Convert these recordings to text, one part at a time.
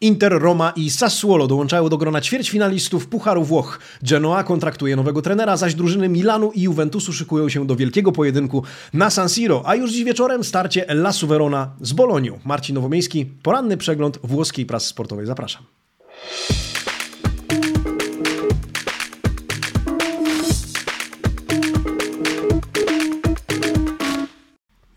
Inter, Roma i Sassuolo dołączają do grona ćwierćfinalistów Pucharu Włoch. Genoa kontraktuje nowego trenera, zaś drużyny Milanu i Juventusu szykują się do wielkiego pojedynku na San Siro, a już dziś wieczorem starcie Lasu Verona z Bolonią. Marcin Nowomiejski, poranny przegląd włoskiej prasy sportowej. Zapraszam.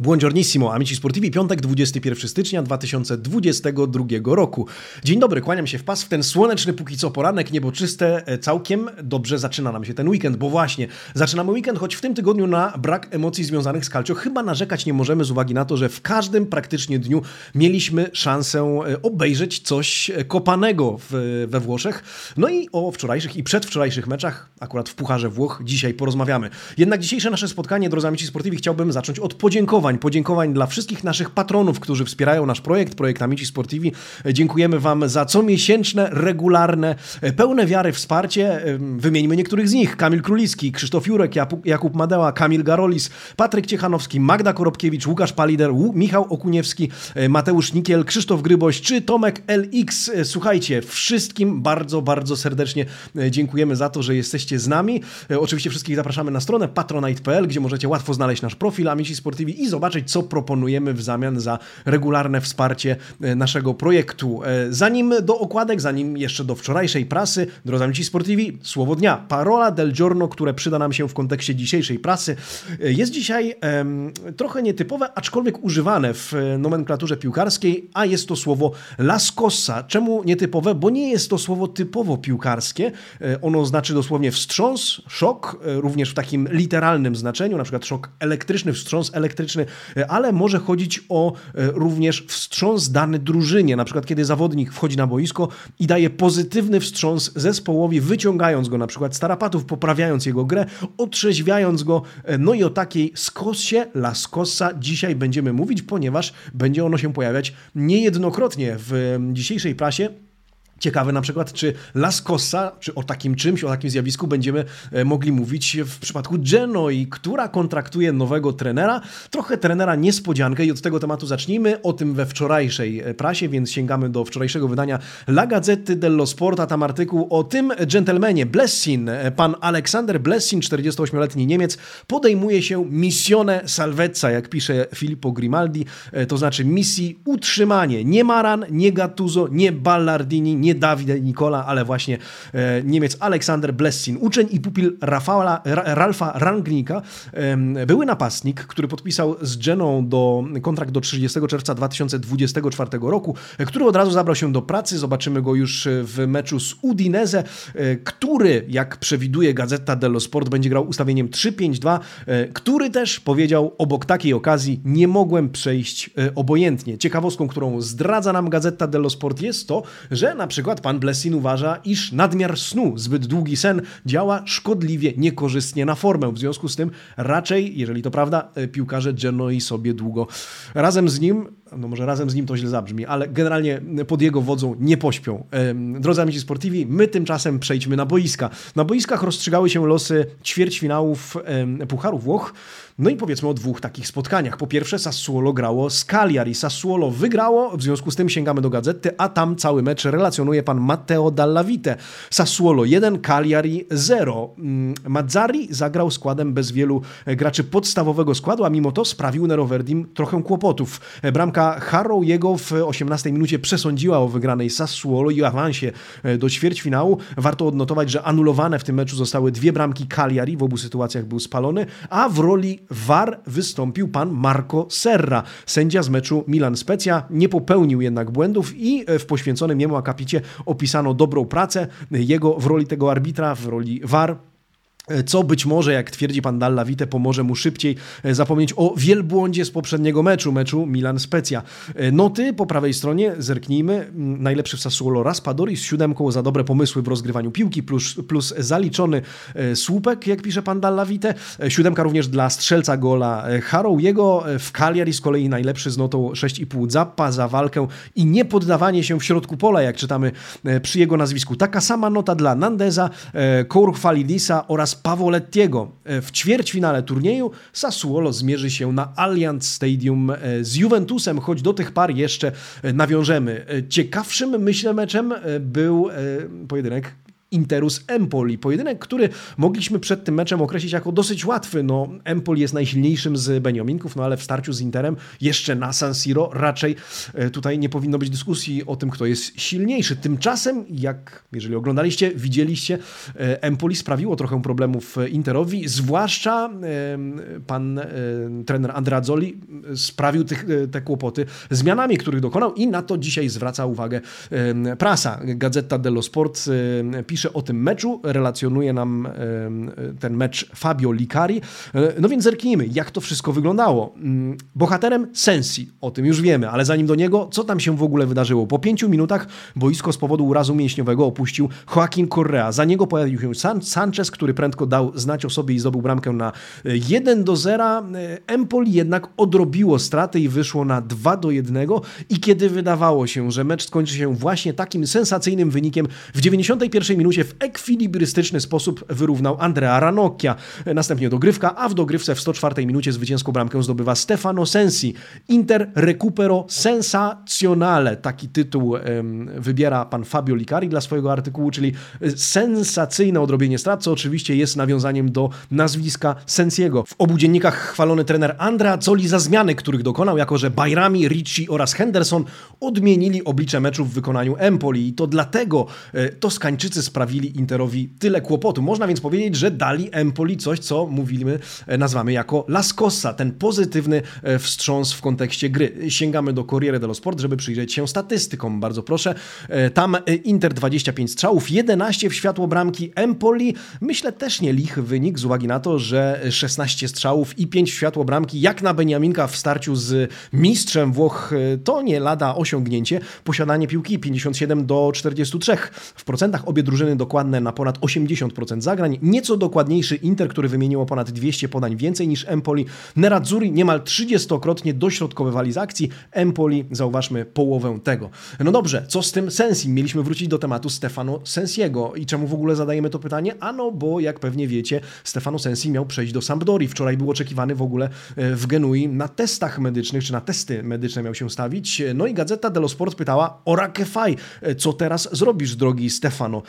Buongiornissimo, amici sportivi, piątek 21 stycznia 2022 roku. Dzień dobry, kłaniam się w pas w ten słoneczny póki co poranek, niebo czyste, e, całkiem dobrze zaczyna nam się ten weekend, bo właśnie zaczynamy weekend, choć w tym tygodniu na brak emocji związanych z Calcio chyba narzekać nie możemy z uwagi na to, że w każdym praktycznie dniu mieliśmy szansę e, obejrzeć coś e, kopanego w, we Włoszech. No i o wczorajszych i przedwczorajszych meczach, akurat w Pucharze Włoch, dzisiaj porozmawiamy. Jednak dzisiejsze nasze spotkanie, drodzy amici sportivi, chciałbym zacząć od podziękowań podziękowań. Podziękowań dla wszystkich naszych patronów, którzy wspierają nasz projekt, projekt Amici Sportivi. Dziękujemy Wam za comiesięczne, regularne, pełne wiary wsparcie. Wymieńmy niektórych z nich. Kamil Królicki, Krzysztof Jurek, Jakub Madeła, Kamil Garolis, Patryk Ciechanowski, Magda Korobkiewicz, Łukasz Palider, Michał Okuniewski, e, Mateusz Nikiel, Krzysztof Gryboś czy Tomek LX. E, słuchajcie, wszystkim bardzo, bardzo serdecznie e, dziękujemy za to, że jesteście z nami. Oczywiście wszystkich zapraszamy na stronę patronite.pl, gdzie możecie łatwo znaleźć nasz profil Amici Sportivi i zobaczyć zobaczyć, co proponujemy w zamian za regularne wsparcie e, naszego projektu. E, zanim do okładek, zanim jeszcze do wczorajszej prasy, drodzy amici sportivi, słowo dnia. Parola del giorno, które przyda nam się w kontekście dzisiejszej prasy, e, jest dzisiaj em, trochę nietypowe, aczkolwiek używane w nomenklaturze piłkarskiej, a jest to słowo las cosa. Czemu nietypowe? Bo nie jest to słowo typowo piłkarskie. Ono znaczy dosłownie wstrząs, szok, również w takim literalnym znaczeniu, na przykład szok elektryczny, wstrząs elektryczny ale może chodzić o e, również wstrząs dany drużynie, na przykład kiedy zawodnik wchodzi na boisko i daje pozytywny wstrząs zespołowi, wyciągając go na przykład z tarapatów, poprawiając jego grę, otrzeźwiając go, e, no i o takiej skosie, la dzisiaj będziemy mówić, ponieważ będzie ono się pojawiać niejednokrotnie w dzisiejszej prasie. Ciekawe na przykład, czy Las Cosa, czy o takim czymś, o takim zjawisku będziemy e, mogli mówić w przypadku Genoi, która kontraktuje nowego trenera. Trochę trenera niespodziankę i od tego tematu zacznijmy. O tym we wczorajszej e, prasie, więc sięgamy do wczorajszego wydania La Gazzetta dello Sport, a tam artykuł o tym dżentelmenie Blessin. E, pan Aleksander Blessin, 48-letni Niemiec, podejmuje się missione salvezza, jak pisze Filippo Grimaldi, to znaczy misji utrzymanie. Nie Maran, nie Gattuso, nie Ballardini, nie nie Dawid Nikola, ale właśnie e, Niemiec Aleksander Blessin, uczeń i pupil Rafała, Ralfa Rangnika, były napastnik, który podpisał z Geną do, kontrakt do 30 czerwca 2024 roku, który od razu zabrał się do pracy. Zobaczymy go już w meczu z Udinese, e, który, jak przewiduje Gazeta dello Sport, będzie grał ustawieniem 3-5-2, e, który też powiedział obok takiej okazji nie mogłem przejść obojętnie. Ciekawostką, którą zdradza nam Gazeta dello Sport jest to, że na przykład przykład pan Blessin uważa, iż nadmiar snu, zbyt długi sen działa szkodliwie, niekorzystnie na formę. W związku z tym raczej, jeżeli to prawda, e, piłkarze Genoi sobie długo razem z nim no może razem z nim to źle zabrzmi, ale generalnie pod jego wodzą nie pośpią. Drodzy amici sportivi, my tymczasem przejdźmy na boiska. Na boiskach rozstrzygały się losy ćwierćfinałów Pucharu Włoch. No i powiedzmy o dwóch takich spotkaniach. Po pierwsze Sassuolo grało z Cagliari. Sassuolo wygrało, w związku z tym sięgamy do gazety, a tam cały mecz relacjonuje pan Matteo Dallavite. Sassuolo 1, Cagliari 0. Mm, Mazzari zagrał składem bez wielu e, graczy podstawowego składu, a mimo to sprawił Nero Verdim trochę kłopotów. E, bramka Bramka jego w 18 minucie przesądziła o wygranej Sassuolo i awansie e, do ćwierćfinału. Warto odnotować, że anulowane w tym meczu zostały dwie bramki Cagliari, w obu sytuacjach był spalony, a w roli VAR wystąpił pan Marco Serra. Sędzia z meczu Milan Specja nie popełnił jednak błędów i e, w poświęconym jemu akapicie opisano dobrą pracę jego w roli tego arbitra, w roli VAR co być może, jak twierdzi pan Dalla Vite, pomoże mu szybciej e, zapomnieć o wielbłądzie z poprzedniego meczu, meczu Milan-Specja. E, noty po prawej stronie, zerknijmy, najlepszy w Sassuolo Raspadori z siódemką za dobre pomysły w rozgrywaniu piłki, plus, plus zaliczony e, słupek, jak pisze pan Dalla Vite. Siódemka również dla strzelca gola Harrow. Jego w Cagliari z kolei najlepszy z notą 6,5 Zappa za walkę i niepoddawanie się w środku pola, jak czytamy przy jego nazwisku. Taka sama nota dla Nandeza, Kourfalidisa oraz oraz Pavolettiego. W ćwierćfinale turnieju Sassuolo zmierzy się na Allianz Stadium z Juventusem, choć do tych par jeszcze nawiążemy. Ciekawszym, myślę, meczem był pojedynek Interus Empoli. Pojedynek, który mogliśmy przed tym meczem określić jako dosyć łatwy. No, Empoli jest najsilniejszym z Beniominków, no ale w starciu z Interem jeszcze na San Siro raczej e, tutaj nie powinno być dyskusji o tym, kto jest silniejszy. Tymczasem, jak jeżeli oglądaliście, widzieliście, e, Empoli sprawiło trochę problemów Interowi, zwłaszcza pan e, trener Andrea Zoli sprawił tych, te kłopoty zmianami, których dokonał i na to dzisiaj zwraca uwagę prasa. Gazeta dello Sport pisze pisze o tym meczu, relacjonuje nam ten mecz Fabio Licari. E, no więc zerknijmy, jak to wszystko wyglądało. Mm, bohaterem Sensi, o tym już wiemy, ale zanim do niego, co tam się w ogóle wydarzyło? Po pięciu minutach boisko z powodu urazu mięśniowego opuścił Joaquin Correa. Za niego pojawił się San Sanchez, który prędko dał znać o sobie i zdobył bramkę na 1 e, do 0. E, Empoli jednak odrobiło straty i wyszło na 2 do 1 i kiedy wydawało się, że mecz skończy się właśnie takim sensacyjnym wynikiem, w 91 minucie minucie w ekwilibrystyczny sposób wyrównał Andrea Ranocchia. Następnie dogrywka, a w dogrywce w 104 minucie zwycięską bramkę zdobywa Stefano Sensi. Inter recupero sensazionale. Taki tytuł wybiera pan Fabio Licari dla swojego artykułu, czyli sensacyjne odrobienie strat, co oczywiście jest nawiązaniem do nazwiska Sensiego. W obu dziennikach chwalony trener Andrea Zoli za zmiany, których dokonał, jako że Bajrami, Ricci oraz Henderson odmienili oblicze meczu w wykonaniu Empoli i to dlatego e, Toskańczycy sprawili Interowi tyle kłopotu. Można więc powiedzieć, że dali Empoli coś, co mówimy, e, nazwamy jako Las Cosa, ten pozytywny e, wstrząs w kontekście gry. Sięgamy do Corriere dello Sport, żeby przyjrzeć się statystykom, bardzo proszę. E, tam Inter 25 strzałów, 11 w światło bramki Empoli. Myślę też nie lich wynik z uwagi na to, że 16 strzałów i 5 w światło bramki, jak na Beniaminka w starciu z mistrzem Włoch, to nie lada osiągnięcie. Posiadanie piłki 57 do 43. W procentach obie drużyny dokładne na ponad 80% zagrań, nieco dokładniejszy Inter, który wymieniło ponad 200 podań więcej niż Empoli, Nerazzurri niemal 30-krotnie dośrodkowywali z akcji, Empoli zauważmy połowę tego. No dobrze, co z tym Sensi? Mieliśmy wrócić do tematu Stefano Sensiego i czemu w ogóle zadajemy to pytanie? Ano, bo jak pewnie wiecie, Stefano Sensi miał przejść do Sampdori. Wczoraj był oczekiwany w ogóle e, w Genui na testach medycznych, czy na testy medyczne miał się stawić. No i Gazeta dello Sport pytała o Rakefaj, e, co teraz zrobisz, drogi Stefano?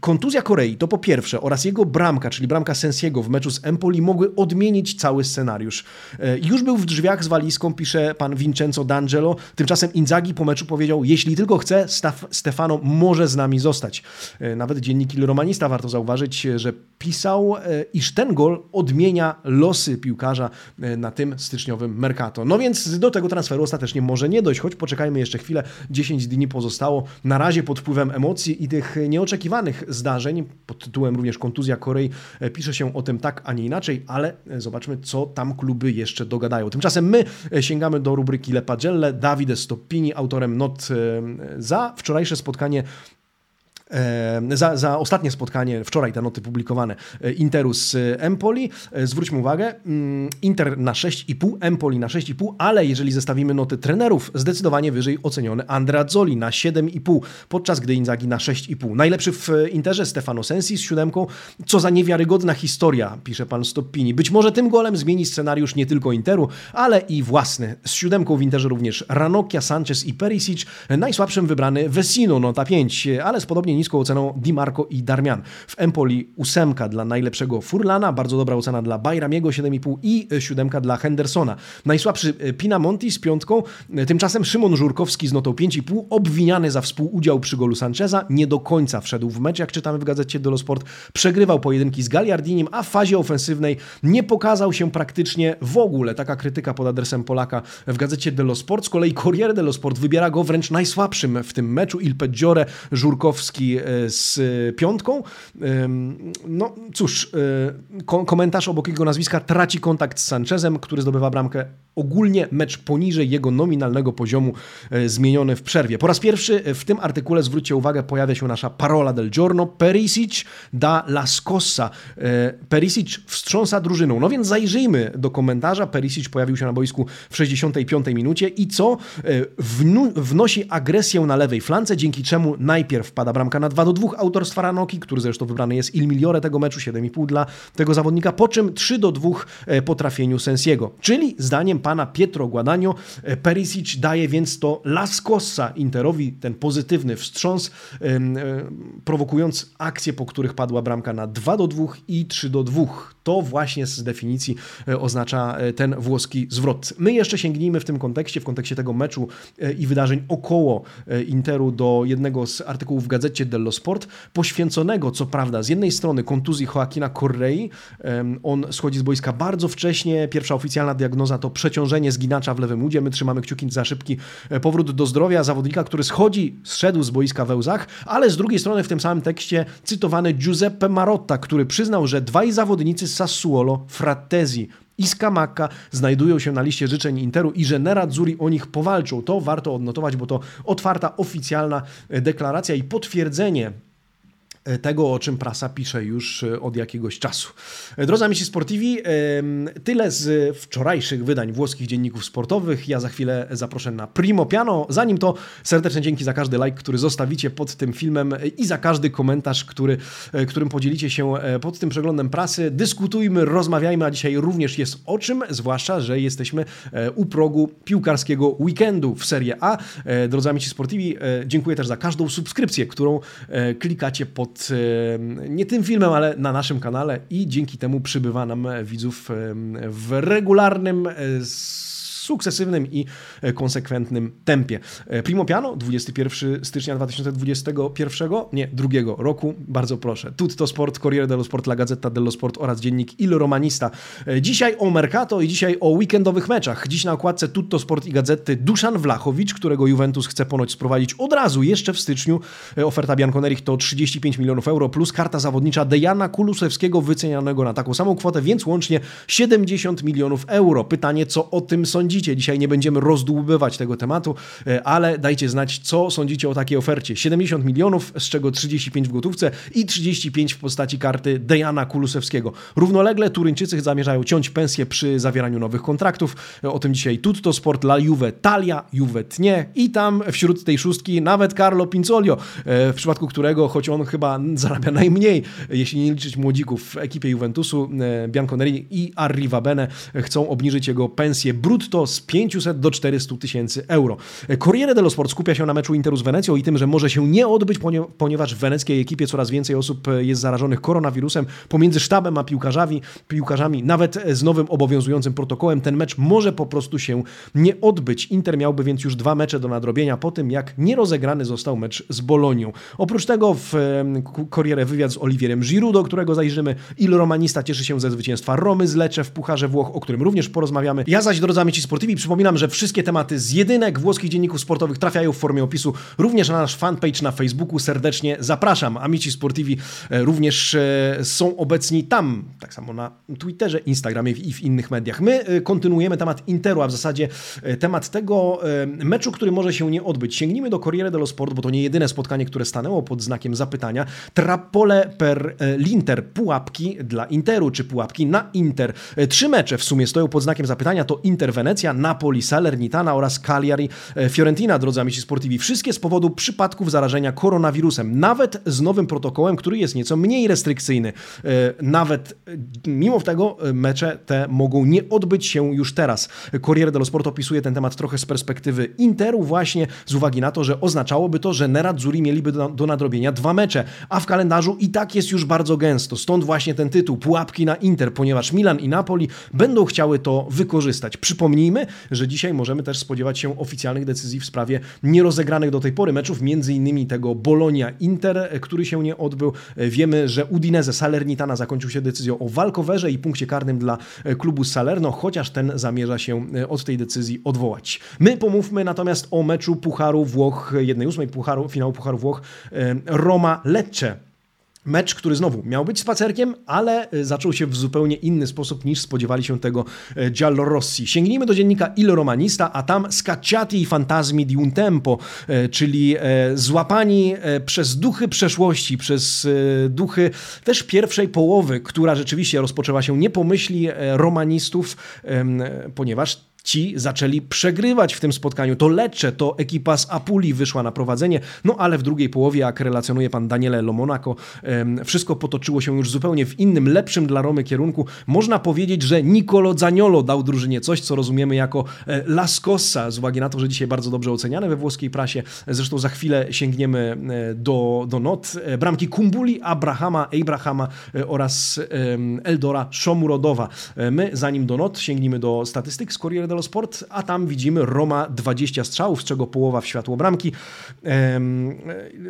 Kontuzja Korei to po pierwsze oraz jego bramka, czyli bramka Sensiego w meczu z Empoli mogły odmienić cały scenariusz. E, już był w drzwiach z walizką, pisze pan Vincenzo D'Angelo. Tymczasem Inzaghi po meczu powiedział, jeśli tylko chce, Stefano może z nami zostać. E, nawet dziennik Il Romanista warto zauważyć, że pisał, e, iż ten gol odmienia losy piłkarza na tym styczniowym Mercato. No więc do tego transferu ostatecznie może nie dojść, choć poczekajmy jeszcze chwilę, 10 dni pozostało. Na razie pod wpływem emocji emocji i tych nieoczekiwanych zdarzeń, pod tytułem również kontuzja Korei, e, pisze się o tym tak, a nie inaczej, ale e, zobaczmy, co tam kluby jeszcze dogadają. Tymczasem my e, sięgamy do rubryki Le Pagelle, Davide Stoppini, autorem not za wczorajsze spotkanie za, za ostatnie spotkanie, wczoraj te noty publikowane, e, Interu z e, Empoli. E, zwróćmy uwagę, mm, Inter na 6,5, Empoli na 6,5, ale jeżeli zestawimy noty trenerów, zdecydowanie wyżej oceniony Andrea Zoli na 7,5, podczas gdy Inzaghi na 6,5. Najlepszy w Interze Stefano Sensi z siódemką, co za niewiarygodna historia, pisze pan Stoppini. Być może tym golem zmieni scenariusz nie tylko Interu, ale i własny. Z siódemką w Interze również Ranocchia, Sanchez i Perisic, najsłabszym wybrany Vesino, nota 5, ale z podobnie niską oceną Di Marco i Darmian. W Empoli ósemka dla najlepszego Furlana, bardzo dobra ocena dla Bajramiego 7,5 i siódemka dla Hendersona. Najsłabszy e, Pinamonti z piątką, e, tymczasem Szymon Żurkowski z notą 5,5, obwiniany za współudział przy golu Sancheza, nie do końca wszedł w mecz, jak czytamy w gazecie Dolo Sport, przegrywał pojedynki z Galiardinim, a w fazie ofensywnej nie pokazał się praktycznie w ogóle. Taka krytyka pod adresem Polaka w gazecie Dello Sport. Z kolei Corriere dello Sport wybiera go wręcz najsłabszym w tym meczu. Il Peggiore, Żurkowski E, z piątką. No cóż, e, komentarz obok jego nazwiska traci kontakt z Sanchezem, który zdobywa bramkę. Ogólnie mecz poniżej jego nominalnego poziomu e, zmieniony w przerwie. Po raz pierwszy w tym artykule, zwróćcie uwagę, pojawia się nasza parola del giorno. Perisic da la scossa. Perisic wstrząsa drużyną. No więc zajrzyjmy do komentarza. Perisic pojawił się na boisku w 65 minucie i co? Wnosi agresję na lewej flance, dzięki czemu najpierw wpada bramka bramka na 2 do 2 autorstwa Ranoki, który zresztą wybrany jest il migliore tego meczu, 7,5 dla tego zawodnika, po czym 3 do 2 po trafieniu Sensiego. Czyli zdaniem pana Pietro Guadagno Perisic daje więc to Las Cosa Interowi, ten pozytywny wstrząs, prowokując akcje, po których padła bramka na 2 do 2 i 3 do 2. To właśnie z definicji e, oznacza e, ten włoski zwrot. My jeszcze sięgnijmy w tym kontekście, w kontekście tego meczu e, i wydarzeń około Interu do jednego z artykułów w gazecie dello Sport, poświęconego co prawda z jednej strony kontuzji Joaquina Correi. On schodzi z boiska bardzo wcześnie. Pierwsza oficjalna diagnoza to przeciążenie zginacza w lewym udzie. My trzymamy kciuki za szybki powrót do zdrowia zawodnika, który schodzi, zszedł z boiska we łzach, ale z drugiej strony w tym samym tekście cytowany Giuseppe Marotta, który przyznał, że dwaj zawodnicy Sassuolo, Frattesi i Skamaka znajdują się na liście życzeń Interu i że Nerazzurri o nich powalczą. To warto odnotować, bo to otwarta, oficjalna deklaracja i potwierdzenie tego, o czym prasa pisze już e, od jakiegoś czasu. E, drodzy amici sportivi, tyle z wczorajszych wydań włoskich dzienników sportowych. Ja za chwilę zaproszę na Primo Piano. Zanim to serdeczne dzięki za każdy like, który zostawicie pod tym filmem i za każdy komentarz, który, e, którym podzielicie się pod tym przeglądem prasy. Dyskutujmy, rozmawiajmy, a dzisiaj również jest o czym, zwłaszcza, że jesteśmy u progu piłkarskiego weekendu w Serie A. Drodzy amici sportivi, dziękuję też za każdą subskrypcję, którą klikacie pod nie tym filmem, ale na naszym kanale i dzięki temu przybywa nam widzów w regularnym sukcesywnym i e, konsekwentnym tempie. E, Primo Piano, 21 stycznia 2021, nie, drugiego roku, bardzo proszę. Tutto Sport, Corriere dello Sport, La Gazzetta dello Sport oraz dziennik Il Romanista. E, dzisiaj o Mercato i dzisiaj o weekendowych meczach. Dziś na okładce Tutto Sport i Gazety Duszan Wlachowicz, którego Juventus chce ponoć sprowadzić od razu, jeszcze w styczniu. Oferta Bianconerich to 35 milionów euro plus karta zawodnicza Dejana Kulusewskiego wycenianego na taką samą kwotę, więc łącznie 70 milionów euro. Pytanie, co o tym sądzi sądzicie. Dzisiaj nie będziemy rozdłubywać tego tematu, e, ale dajcie znać, co sądzicie o takiej ofercie. 70 milionów, z czego 35 w gotówce i 35 w postaci karty Dejana Kulusewskiego. Równolegle Turyńczycy zamierzają ciąć pensję przy zawieraniu nowych kontraktów. E, o tym dzisiaj Tutto Sport, La Juve, Talia, Juve tnie i tam wśród tej szóstki nawet Carlo Pinzolio, e, w przypadku którego, choć on chyba zarabia najmniej, jeśli nie liczyć młodzików w ekipie Juventusu, Bianconeri i Arriva Bene chcą obniżyć jego pensję brutto z 500 do 400 tysięcy euro. Corriere dello Sport skupia się na meczu Interu z Wenecją i tym, że może się nie odbyć, ponieważ w weneckiej ekipie coraz więcej osób jest zarażonych koronawirusem. Pomiędzy sztabem a piłkarzami, piłkarzami, nawet z nowym obowiązującym protokołem, ten mecz może po prostu się nie odbyć. Inter miałby więc już dwa mecze do nadrobienia po tym, jak nierozegrany został mecz z Bolonią. Oprócz tego w Corriere wywiad z Oliwierem Giroud, do którego zajrzymy. Il Romanista cieszy się ze zwycięstwa Romy z Lecce w Pucharze Włoch, o którym również porozmawiamy. Ja zaś, drodzy amici Sportivi. Przypominam, że wszystkie tematy z jedynek włoskich dzienników sportowych trafiają w formie opisu również na nasz fanpage na Facebooku. Serdecznie zapraszam. Amici Sportivi e, również e, są obecni tam, tak samo na Twitterze, Instagramie i w innych mediach. My e, kontynuujemy temat Interu, a w zasadzie temat tego meczu, który może się nie odbyć. Sięgnijmy do Corriere dello Sport, bo to nie jedyne spotkanie, które stanęło pod znakiem zapytania. Trappole per l'Inter. Pułapki dla Interu, czy pułapki na Inter. Trzy mecze w sumie stoją pod znakiem zapytania. To Inter Wenecja, Napoli, Salernitana oraz Cagliari, e, Fiorentina, drodzy amici sportivi. Wszystkie z powodu przypadków zarażenia koronawirusem. Nawet z nowym protokołem, który jest nieco mniej restrykcyjny. E, nawet e, mimo tego mecze te mogą nie odbyć się już teraz. Corriere dello Sport opisuje ten temat trochę z perspektywy Interu właśnie z uwagi na to, że oznaczałoby to, że Nerazzurri mieliby do, do nadrobienia dwa mecze, a w kalendarzu i tak jest już bardzo gęsto. Stąd właśnie ten tytuł Pułapki na Inter, ponieważ Milan i Napoli będą chciały to wykorzystać. Przypomnijmy, Że dzisiaj możemy też spodziewać się oficjalnych decyzji w sprawie nierozegranych do tej pory meczów, między innymi tego Bolonia-Inter, który się nie odbył. Wiemy, że Udinese Salernitana zakończył się decyzją o walkowerze i punkcie karnym dla klubu Salerno, chociaż ten zamierza się od tej decyzji odwołać. My pomówmy natomiast o meczu Pucharu Włoch, 1-8 Pucharu, finału Pucharu Włoch Roma-Lecce. Mecz, który znowu miał być spacerkiem, ale e, zaczął się w zupełnie inny sposób niż spodziewali się tego e, Giallorossi. Sięgnijmy do dziennika Il Romanista, a tam Scacciati i Fantasmi di un Tempo, e, czyli złapani przez duchy przeszłości, przez duchy też pierwszej połowy, która rzeczywiście rozpoczęła się nie po myśli romanistów, ponieważ ci zaczęli przegrywać w tym spotkaniu. To Lecce, to ekipa z Apuli wyszła na prowadzenie, no ale w drugiej połowie, jak relacjonuje pan Daniele Lomonaco, wszystko potoczyło się już zupełnie w innym, lepszym dla Romy kierunku. Można powiedzieć, że Nicolo Zaniolo dał drużynie coś, co rozumiemy jako e, La Scossa, z uwagi na to, że dzisiaj bardzo dobrze oceniane we włoskiej prasie. Zresztą za chwilę sięgniemy e, do, do not. E, bramki Kumbuli, Abrahama, Abrahama oraz Eldora Szomurodowa. My, zanim do not, sięgnijmy do statystyk z Corriere Sport, a tam widzimy Roma 20 strzałów, z czego połowa w światło bramki.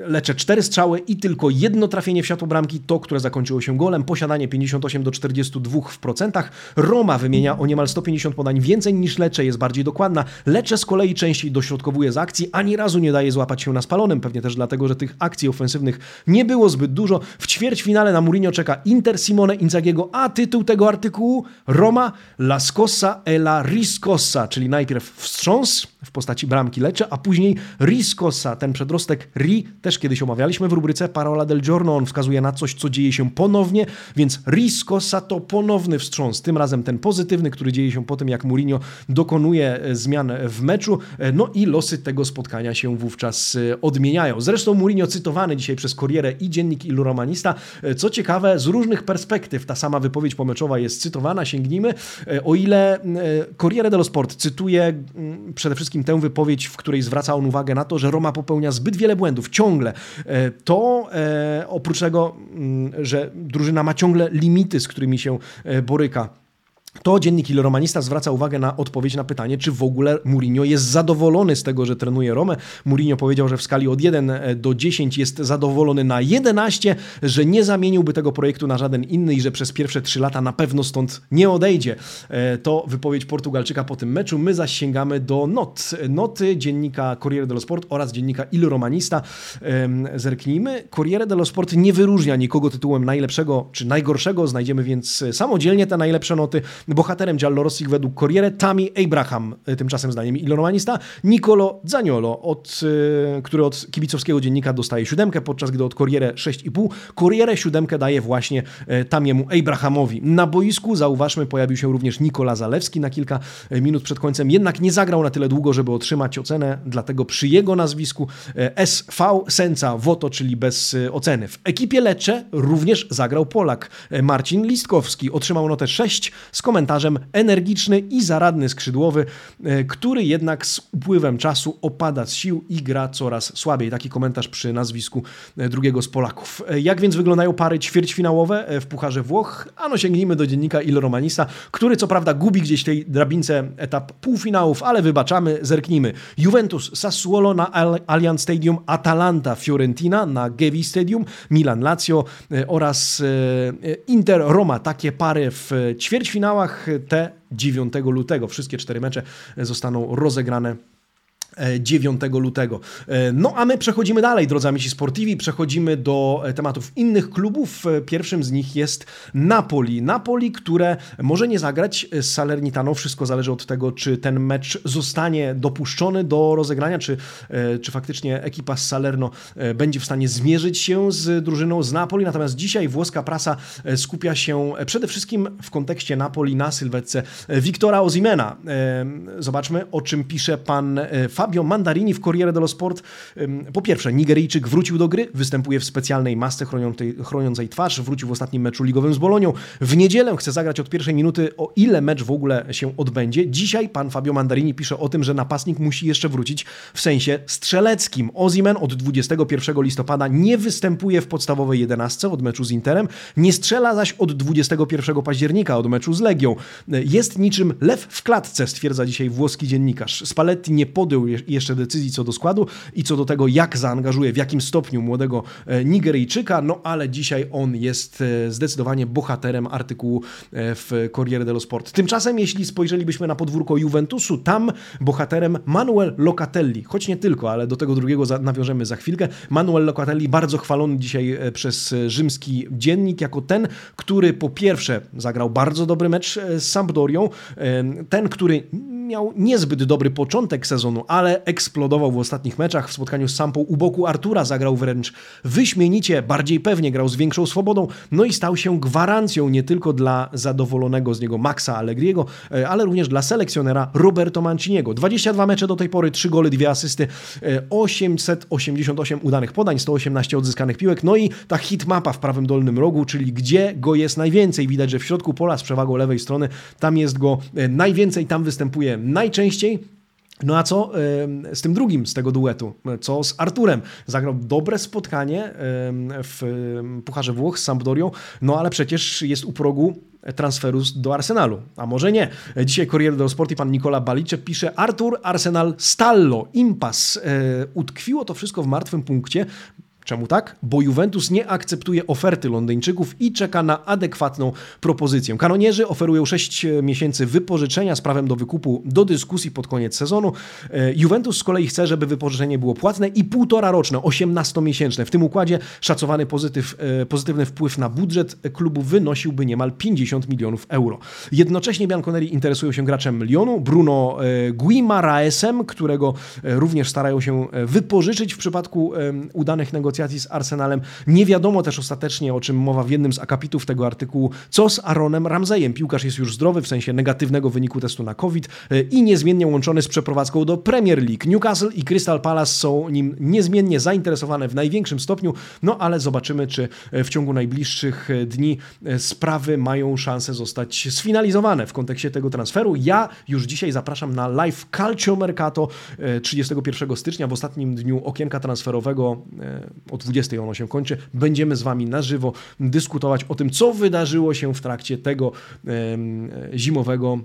Lecz 4 strzały i tylko jedno trafienie w światło bramki, to, które zakończyło się golem. Posiadanie 58 do 42 w procentach. Roma wymienia o niemal 150 podań więcej niż Lecce, jest bardziej dokładna. Lecce z kolei częściej dośrodkowuje z akcji, ani razu nie daje złapać się na spalonym, pewnie też dlatego, że tych akcji ofensywnych nie było zbyt dużo. W ćwierćfinale na Mourinho czeka Inter Simone Inzagiego, a tytuł tego artykułu Roma La Scossa e la Czyli najpierw wstrząs w postaci bramki Lecce, a później Riscossa, ten przedrostek Ri, też kiedyś omawialiśmy w rubryce Parola del Giorno, on wskazuje na coś, co dzieje się ponownie, więc Riscossa to ponowny wstrząs, tym razem ten pozytywny, który dzieje się po tym, jak Mourinho dokonuje e, zmian w meczu, e, no i losy tego spotkania się wówczas e, odmieniają. Zresztą Mourinho cytowany dzisiaj przez Corrierę i dziennik Il Romanista, co ciekawe, z różnych perspektyw ta sama wypowiedź pomeczowa jest cytowana, sięgnijmy, o ile Corriere dello Sport cytuje przede wszystkim tę wypowiedź, w której zwraca on uwagę na to, że Roma popełnia zbyt wiele błędów, ciągle, to oprócz tego, że drużyna ma ciągle limity, z którymi się boryka to dziennik Il Romanista zwraca uwagę na odpowiedź na pytanie, czy w ogóle Mourinho jest zadowolony z tego, że trenuje Romę. Mourinho powiedział, że w skali od 1 e, do 10 jest zadowolony na 11, że nie zamieniłby tego projektu na żaden inny i że przez pierwsze 3 lata na pewno stąd nie odejdzie. E, to wypowiedź Portugalczyka po tym meczu. My zaś sięgamy do not. Noty dziennika Corriere dello Sport oraz dziennika Il Romanista. Zerknijmy. Corriere dello Sport nie wyróżnia nikogo tytułem najlepszego czy najgorszego. Znajdziemy więc samodzielnie te najlepsze noty. Bohaterem Giallorossich według Corriere Tami Abraham, e, tymczasem zdaniem Iloromanista, Nicolo Zaniolo, od, e, który od kibicowskiego dziennika dostaje siódemkę, podczas gdy od Corriere 6,5. Corriere siódemkę daje właśnie e, Tamiemu Abrahamowi. Na boisku, zauważmy, pojawił się również Nikola Zalewski na kilka minut przed końcem, jednak nie zagrał na tyle długo, żeby otrzymać ocenę, dlatego przy jego nazwisku SV Senca Voto, czyli bez oceny. W ekipie Lecce również zagrał Polak Marcin Listkowski. Otrzymał notę 6 z komentarzem komentarzem energiczny i zaradny skrzydłowy, e, który jednak z upływem czasu opada z sił i gra coraz słabiej. Taki komentarz przy nazwisku e, drugiego z Polaków. E, jak więc wyglądają pary ćwierćfinałowe w Pucharze Włoch? Ano sięgnijmy do dziennika Il Romanista, który co prawda gubi gdzieś tej drabince etap półfinałów, ale wybaczamy, zerknijmy. Juventus Sassuolo na Allianz Stadium, Atalanta Fiorentina na Gevi Stadium, Milan Lazio oraz Inter Roma. Takie pary w ćwierćfinałach te 9 lutego. Wszystkie cztery mecze zostaną rozegrane 9 lutego. E, no a my przechodzimy dalej, drodzy amici sportivi, przechodzimy do e, tematów innych klubów. E, pierwszym z nich jest Napoli. Napoli, które może nie zagrać z Salernitaną, wszystko zależy od tego, czy ten mecz zostanie dopuszczony do rozegrania, czy, czy faktycznie ekipa z Salerno będzie w stanie zmierzyć się z drużyną z Napoli. Natomiast dzisiaj włoska prasa skupia się przede wszystkim w kontekście Napoli na sylwetce Wiktora Ozimena. Zobaczmy, o czym pisze pan Fabio Fabio Mandarini w Corriere dello Sport. Po pierwsze, Nigeryjczyk wrócił do gry, występuje w specjalnej masce chroniącej, chroniącej twarz, wrócił w ostatnim meczu ligowym z Bolonią. W niedzielę chce zagrać od pierwszej minuty, o ile mecz w ogóle się odbędzie. Dzisiaj pan Fabio Mandarini pisze o tym, że napastnik musi jeszcze wrócić w sensie strzeleckim. Ozimen od 21 listopada nie występuje w podstawowej 11 od meczu z Interem, nie strzela zaś od 21 października od meczu z Legią. Jest niczym lew w klatce, stwierdza dzisiaj włoski dziennikarz. Spalletti nie podjął jeszcze decyzji co do składu i co do tego, jak zaangażuje, w jakim stopniu młodego e, Nigeryjczyka, no ale dzisiaj on jest e, zdecydowanie bohaterem artykułu e, w Corriere dello Sport. Tymczasem, jeśli spojrzelibyśmy na podwórko Juventusu, tam bohaterem Manuel Locatelli, choć nie tylko, ale do tego drugiego nawiążemy za chwilkę. Manuel Locatelli bardzo chwalony dzisiaj przez rzymski dziennik jako ten, który po pierwsze zagrał bardzo dobry mecz z Sampdorią, ten, który miał niezbyt dobry początek sezonu, ale eksplodował w ostatnich meczach. W spotkaniu z Sampą u boku Artura zagrał wręcz wyśmienicie, bardziej pewnie grał z większą swobodą, no i stał się gwarancją nie tylko dla zadowolonego z niego Maxa Allegriego, e, ale również dla selekcjonera Roberto Manciniego. 22 mecze do tej pory, 3 gole, 2 asysty, 888 udanych podań, 118 odzyskanych piłek, no i ta hitmapa w prawym dolnym rogu, czyli gdzie go jest najwięcej. Widać, że w środku pola z przewagą lewej strony, tam jest go e, najwięcej, tam występuje najczęściej. No a co z tym drugim z tego duetu? Co z Arturem? Zagrał dobre spotkanie w Pucharze Włoch z Sampdorią, no ale przecież jest u progu transferu do Arsenalu. A może nie. Dzisiaj Corriere dello Sport i pan Nikola Balicze pisze Artur, Arsenal, Stallo, impas. E, utkwiło to wszystko w martwym punkcie. Czemu tak? Bo Juventus nie akceptuje oferty Londyńczyków i czeka na adekwatną propozycję. Kanonierzy oferują 6 miesięcy wypożyczenia z prawem do wykupu do dyskusji pod koniec sezonu. E, Juventus z kolei chce, żeby wypożyczenie było płatne i półtora roczne, 18-miesięczne. W tym układzie szacowany pozytyw, e, pozytywny wpływ na budżet klubu wynosiłby niemal 50 milionów euro. Jednocześnie Bianconeri interesują się graczem Lyonu, Bruno e, Guimaraesem, którego również starają się wypożyczyć w przypadku udanych negocjacji negocjacji z Arsenalem. Nie wiadomo też ostatecznie, o czym mowa w jednym z akapitów tego artykułu, co z Aaronem Ramseyem. Piłkarz jest już zdrowy, w sensie negatywnego wyniku testu na COVID e, i niezmiennie łączony z przeprowadzką do Premier League. Newcastle i Crystal Palace są nim niezmiennie zainteresowane w największym stopniu, no ale zobaczymy, czy e, w ciągu najbliższych e, dni sprawy mają szansę zostać sfinalizowane w kontekście tego transferu. Ja już dzisiaj zapraszam na live Calcio Mercato 31 stycznia, w ostatnim dniu okienka transferowego o 20 ono się kończy. Będziemy z Wami na żywo dyskutować o tym, co wydarzyło się w trakcie tego zimowego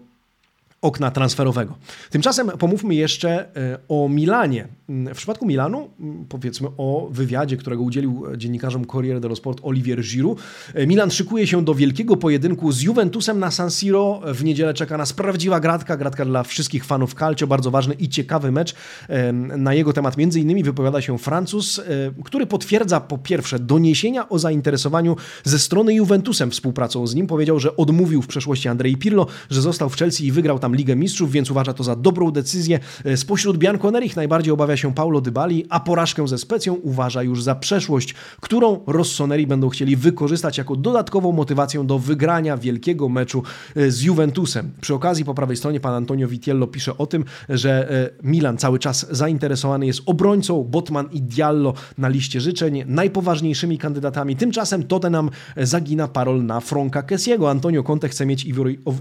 okna transferowego. Tymczasem pomówmy jeszcze e, o Milanie. W przypadku Milanu powiedzmy o wywiadzie, którego udzielił dziennikarzom Corriere dello Sport Olivier Giroud. E, Milan szykuje się do wielkiego pojedynku z Juventusem na San Siro. W niedzielę czeka nas prawdziwa gratka, gratka dla wszystkich fanów calcio, bardzo ważny i ciekawy mecz. E, na jego temat między innymi wypowiada się Francuz, który potwierdza po pierwsze doniesienia o zainteresowaniu ze strony Juventusem współpracą z nim. Powiedział, że odmówił w przeszłości Andrei Pirlo, że został w Chelsea i wygrał tam tam Ligę Mistrzów, więc uważa to za dobrą decyzję. E, spośród Bianconerich najbardziej obawia się Paulo Dybali, a porażkę ze Specją uważa już za przeszłość, którą Rossoneri będą chcieli wykorzystać jako dodatkową motywację do wygrania wielkiego meczu e, z Juventusem. Przy okazji po prawej stronie pan Antonio Vitiello pisze o tym, że e, Milan cały czas zainteresowany jest obrońcą Botman i Diallo na liście życzeń, najpoważniejszymi kandydatami. Tymczasem Tottenham zagina parol na Franka Kessiego. Antonio Conte chce mieć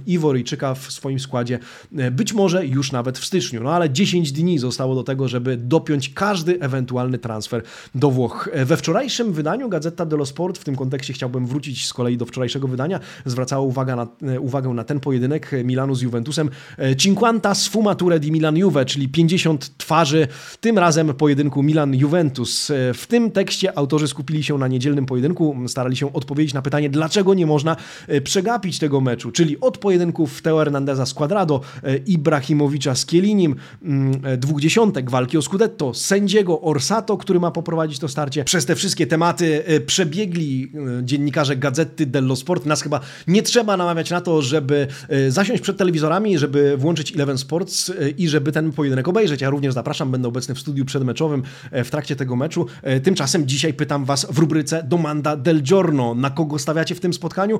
Iworyjczyka w swoim składzie być może już nawet w styczniu. No ale 10 dni zostało do tego, żeby dopiąć każdy ewentualny transfer do Włoch. E, we wczorajszym wydaniu Gazeta dello Sport, w tym kontekście chciałbym wrócić z kolei do wczorajszego wydania, zwracała uwagę na, e, uwagę na ten pojedynek Milanu z Juventusem. Cinquanta sfumature di Milan Juve, czyli 50 twarzy, tym razem pojedynku Milan-Juventus. W tym tekście autorzy skupili się na niedzielnym pojedynku, starali się odpowiedzieć na pytanie, dlaczego nie można przegapić tego meczu, czyli od pojedynków Teo Hernandeza z Quadrado, E, Ibrahimowicza z Kielinim, mm, e, dwóch dziesiątek walki o Scudetto, sędziego Orsato, który ma poprowadzić to starcie. Przez te wszystkie tematy e, przebiegli dziennikarze Gazety dello Sport. Nas chyba nie trzeba namawiać na to, żeby zasiąść przed telewizorami, żeby włączyć Eleven Sports i żeby ten pojedynek obejrzeć. Ja również zapraszam, będę obecny w studiu przedmeczowym w trakcie tego meczu. Tymczasem dzisiaj pytam Was w rubryce Domanda del Giorno. Na kogo stawiacie w tym spotkaniu?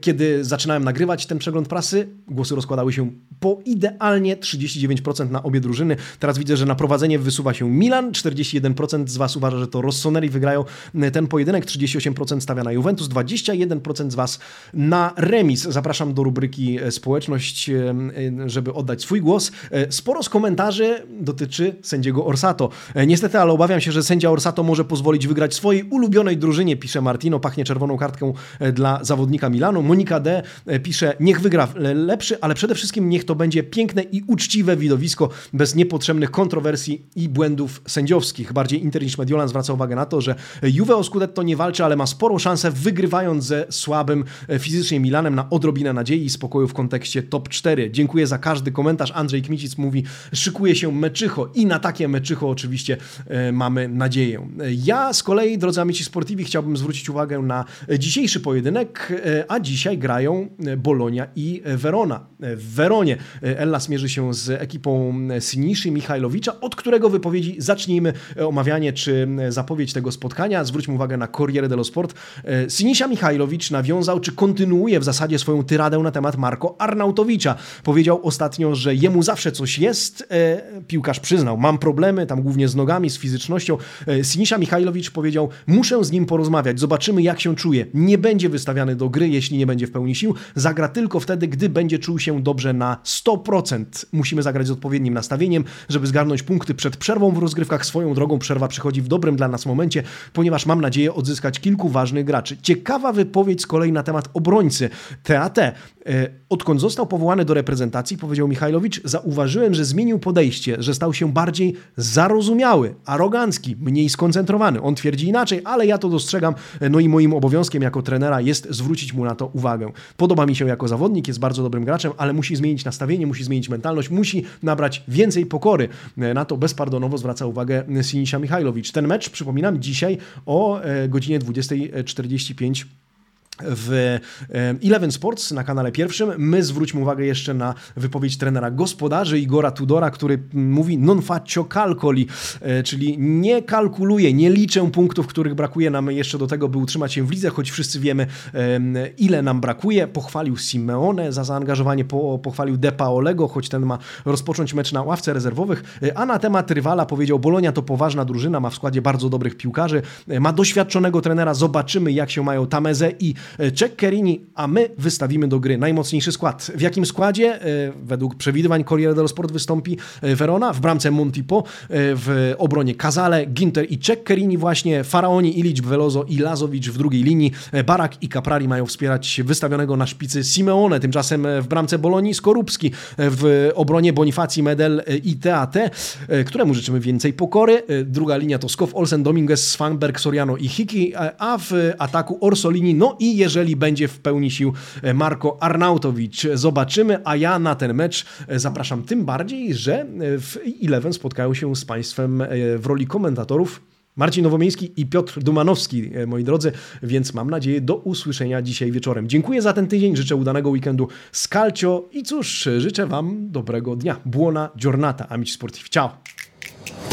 Kiedy zaczynałem nagrywać ten przegląd prasy, głosy rozkładały składały się po idealnie 39% na obie drużyny. Teraz widzę, że na prowadzenie wysuwa się Milan. 41% z Was uważa, że to Rossoneri wygrają ten pojedynek. 38% stawia na Juventus. 21% z Was na remis. Zapraszam do rubryki e, Społeczność, e, e, żeby oddać swój głos. Sporo z komentarzy dotyczy sędziego Orsato. Niestety, ale obawiam się, że sędzia Orsato może pozwolić wygrać swojej ulubionej drużynie, pisze Martino. Pachnie czerwoną kartką dla zawodnika Milanu. Monika D. pisze, niech wygra lepszy, ale przede wszystkim niech to będzie piękne i uczciwe widowisko, bez niepotrzebnych kontrowersji i błędów sędziowskich. Bardziej Inter niż Mediolan zwraca uwagę na to, że Juve o Scudetto nie walczy, ale ma sporą szansę wygrywając ze słabym e, fizycznie Milanem na odrobinę nadziei i spokoju w kontekście top 4. Dziękuję za każdy komentarz. Andrzej Kmicic mówi, szykuje się meczycho i na takie meczycho oczywiście e, mamy nadzieję. Ja z kolei, drodzy amici sportivi, chciałbym zwrócić uwagę na dzisiejszy pojedynek, e, a dzisiaj grają Bolonia i Verona w Weronie. Ellas mierzy się z ekipą Siniszy Michajlowicza, od którego wypowiedzi zacznijmy omawianie czy zapowiedź tego spotkania. Zwróćmy uwagę na Corriere dello Sport. Sinisia Michajlowicz nawiązał, czy kontynuuje w zasadzie swoją tyradę na temat Marko Arnautowicza. Powiedział ostatnio, że jemu zawsze coś jest. Piłkarz przyznał, mam problemy, tam głównie z nogami, z fizycznością. Sinisia Michajlowicz powiedział, muszę z nim porozmawiać, zobaczymy jak się czuje. Nie będzie wystawiany do gry, jeśli nie będzie w pełni sił. Zagra tylko wtedy, gdy będzie czuł się dobrze na 100%. Musimy zagrać z odpowiednim nastawieniem, żeby zgarnąć punkty przed przerwą w rozgrywkach. Swoją drogą przerwa przychodzi w dobrym dla nas momencie, ponieważ mam nadzieję odzyskać kilku ważnych graczy. Ciekawa wypowiedź z kolei na temat obrońcy TAT. E, odkąd został powołany do reprezentacji, powiedział Michajlowicz, zauważyłem, że zmienił podejście, że stał się bardziej zarozumiały, arogancki, mniej skoncentrowany. On twierdzi inaczej, ale ja to dostrzegam, no i moim obowiązkiem jako trenera jest zwrócić mu na to uwagę. Podoba mi się jako zawodnik, jest bardzo dobrym graczem, ale musi zmienić nastawienie, musi zmienić mentalność, musi nabrać więcej pokory. Na to bezpardonowo zwraca uwagę Sinisia Michajlowicz. Ten mecz, przypominam, dzisiaj o e, godzinie 20.45 w Eleven Sports na kanale pierwszym. My zwróćmy uwagę jeszcze na wypowiedź trenera gospodarzy Igora Tudora, który mówi non faccio calcoli, e, czyli nie kalkuluję, nie liczę punktów, których brakuje nam jeszcze do tego, by utrzymać się w lidze, choć wszyscy wiemy ile nam brakuje. Pochwalił Simeone za zaangażowanie, pochwalił De Paolego, choć ten ma rozpocząć mecz na ławce rezerwowych, e, a na temat rywala powiedział Bolonia to poważna drużyna, ma w składzie bardzo dobrych piłkarzy, e, ma doświadczonego trenera, zobaczymy jak się mają Tameze i Ceccherini, a my wystawimy do gry najmocniejszy skład. W jakim składzie? E, według przewidywań Corriere dello Sport wystąpi e, Verona, w bramce Montipo, e, w obronie Kazale, Ginter i Ceccherini właśnie, Faraoni, Ilic, Veloso i Lazowicz w drugiej linii, Barak i Caprari mają wspierać wystawionego na szpicy Simeone, tymczasem w bramce Bolonii Skorupski, w obronie Bonifaci, Medel i TAT, któremu życzymy więcej pokory. Druga linia to Skow, Olsen, Dominguez, Svanberg, Soriano i Hiki, a w ataku Orsolini, no i jeżeli będzie w pełni sił e, Marko Arnautowicz. Zobaczymy, a ja na ten mecz e, zapraszam tym bardziej, że e, w Eleven spotkają się z Państwem w roli komentatorów Marcin Nowomiejski i Piotr Dumanowski, moi drodzy, więc mam nadzieję do usłyszenia dzisiaj wieczorem. Dziękuję za ten tydzień, życzę udanego weekendu z Calcio i cóż, życzę Wam dobrego dnia. Buona giornata, amici sportivi. Ciao!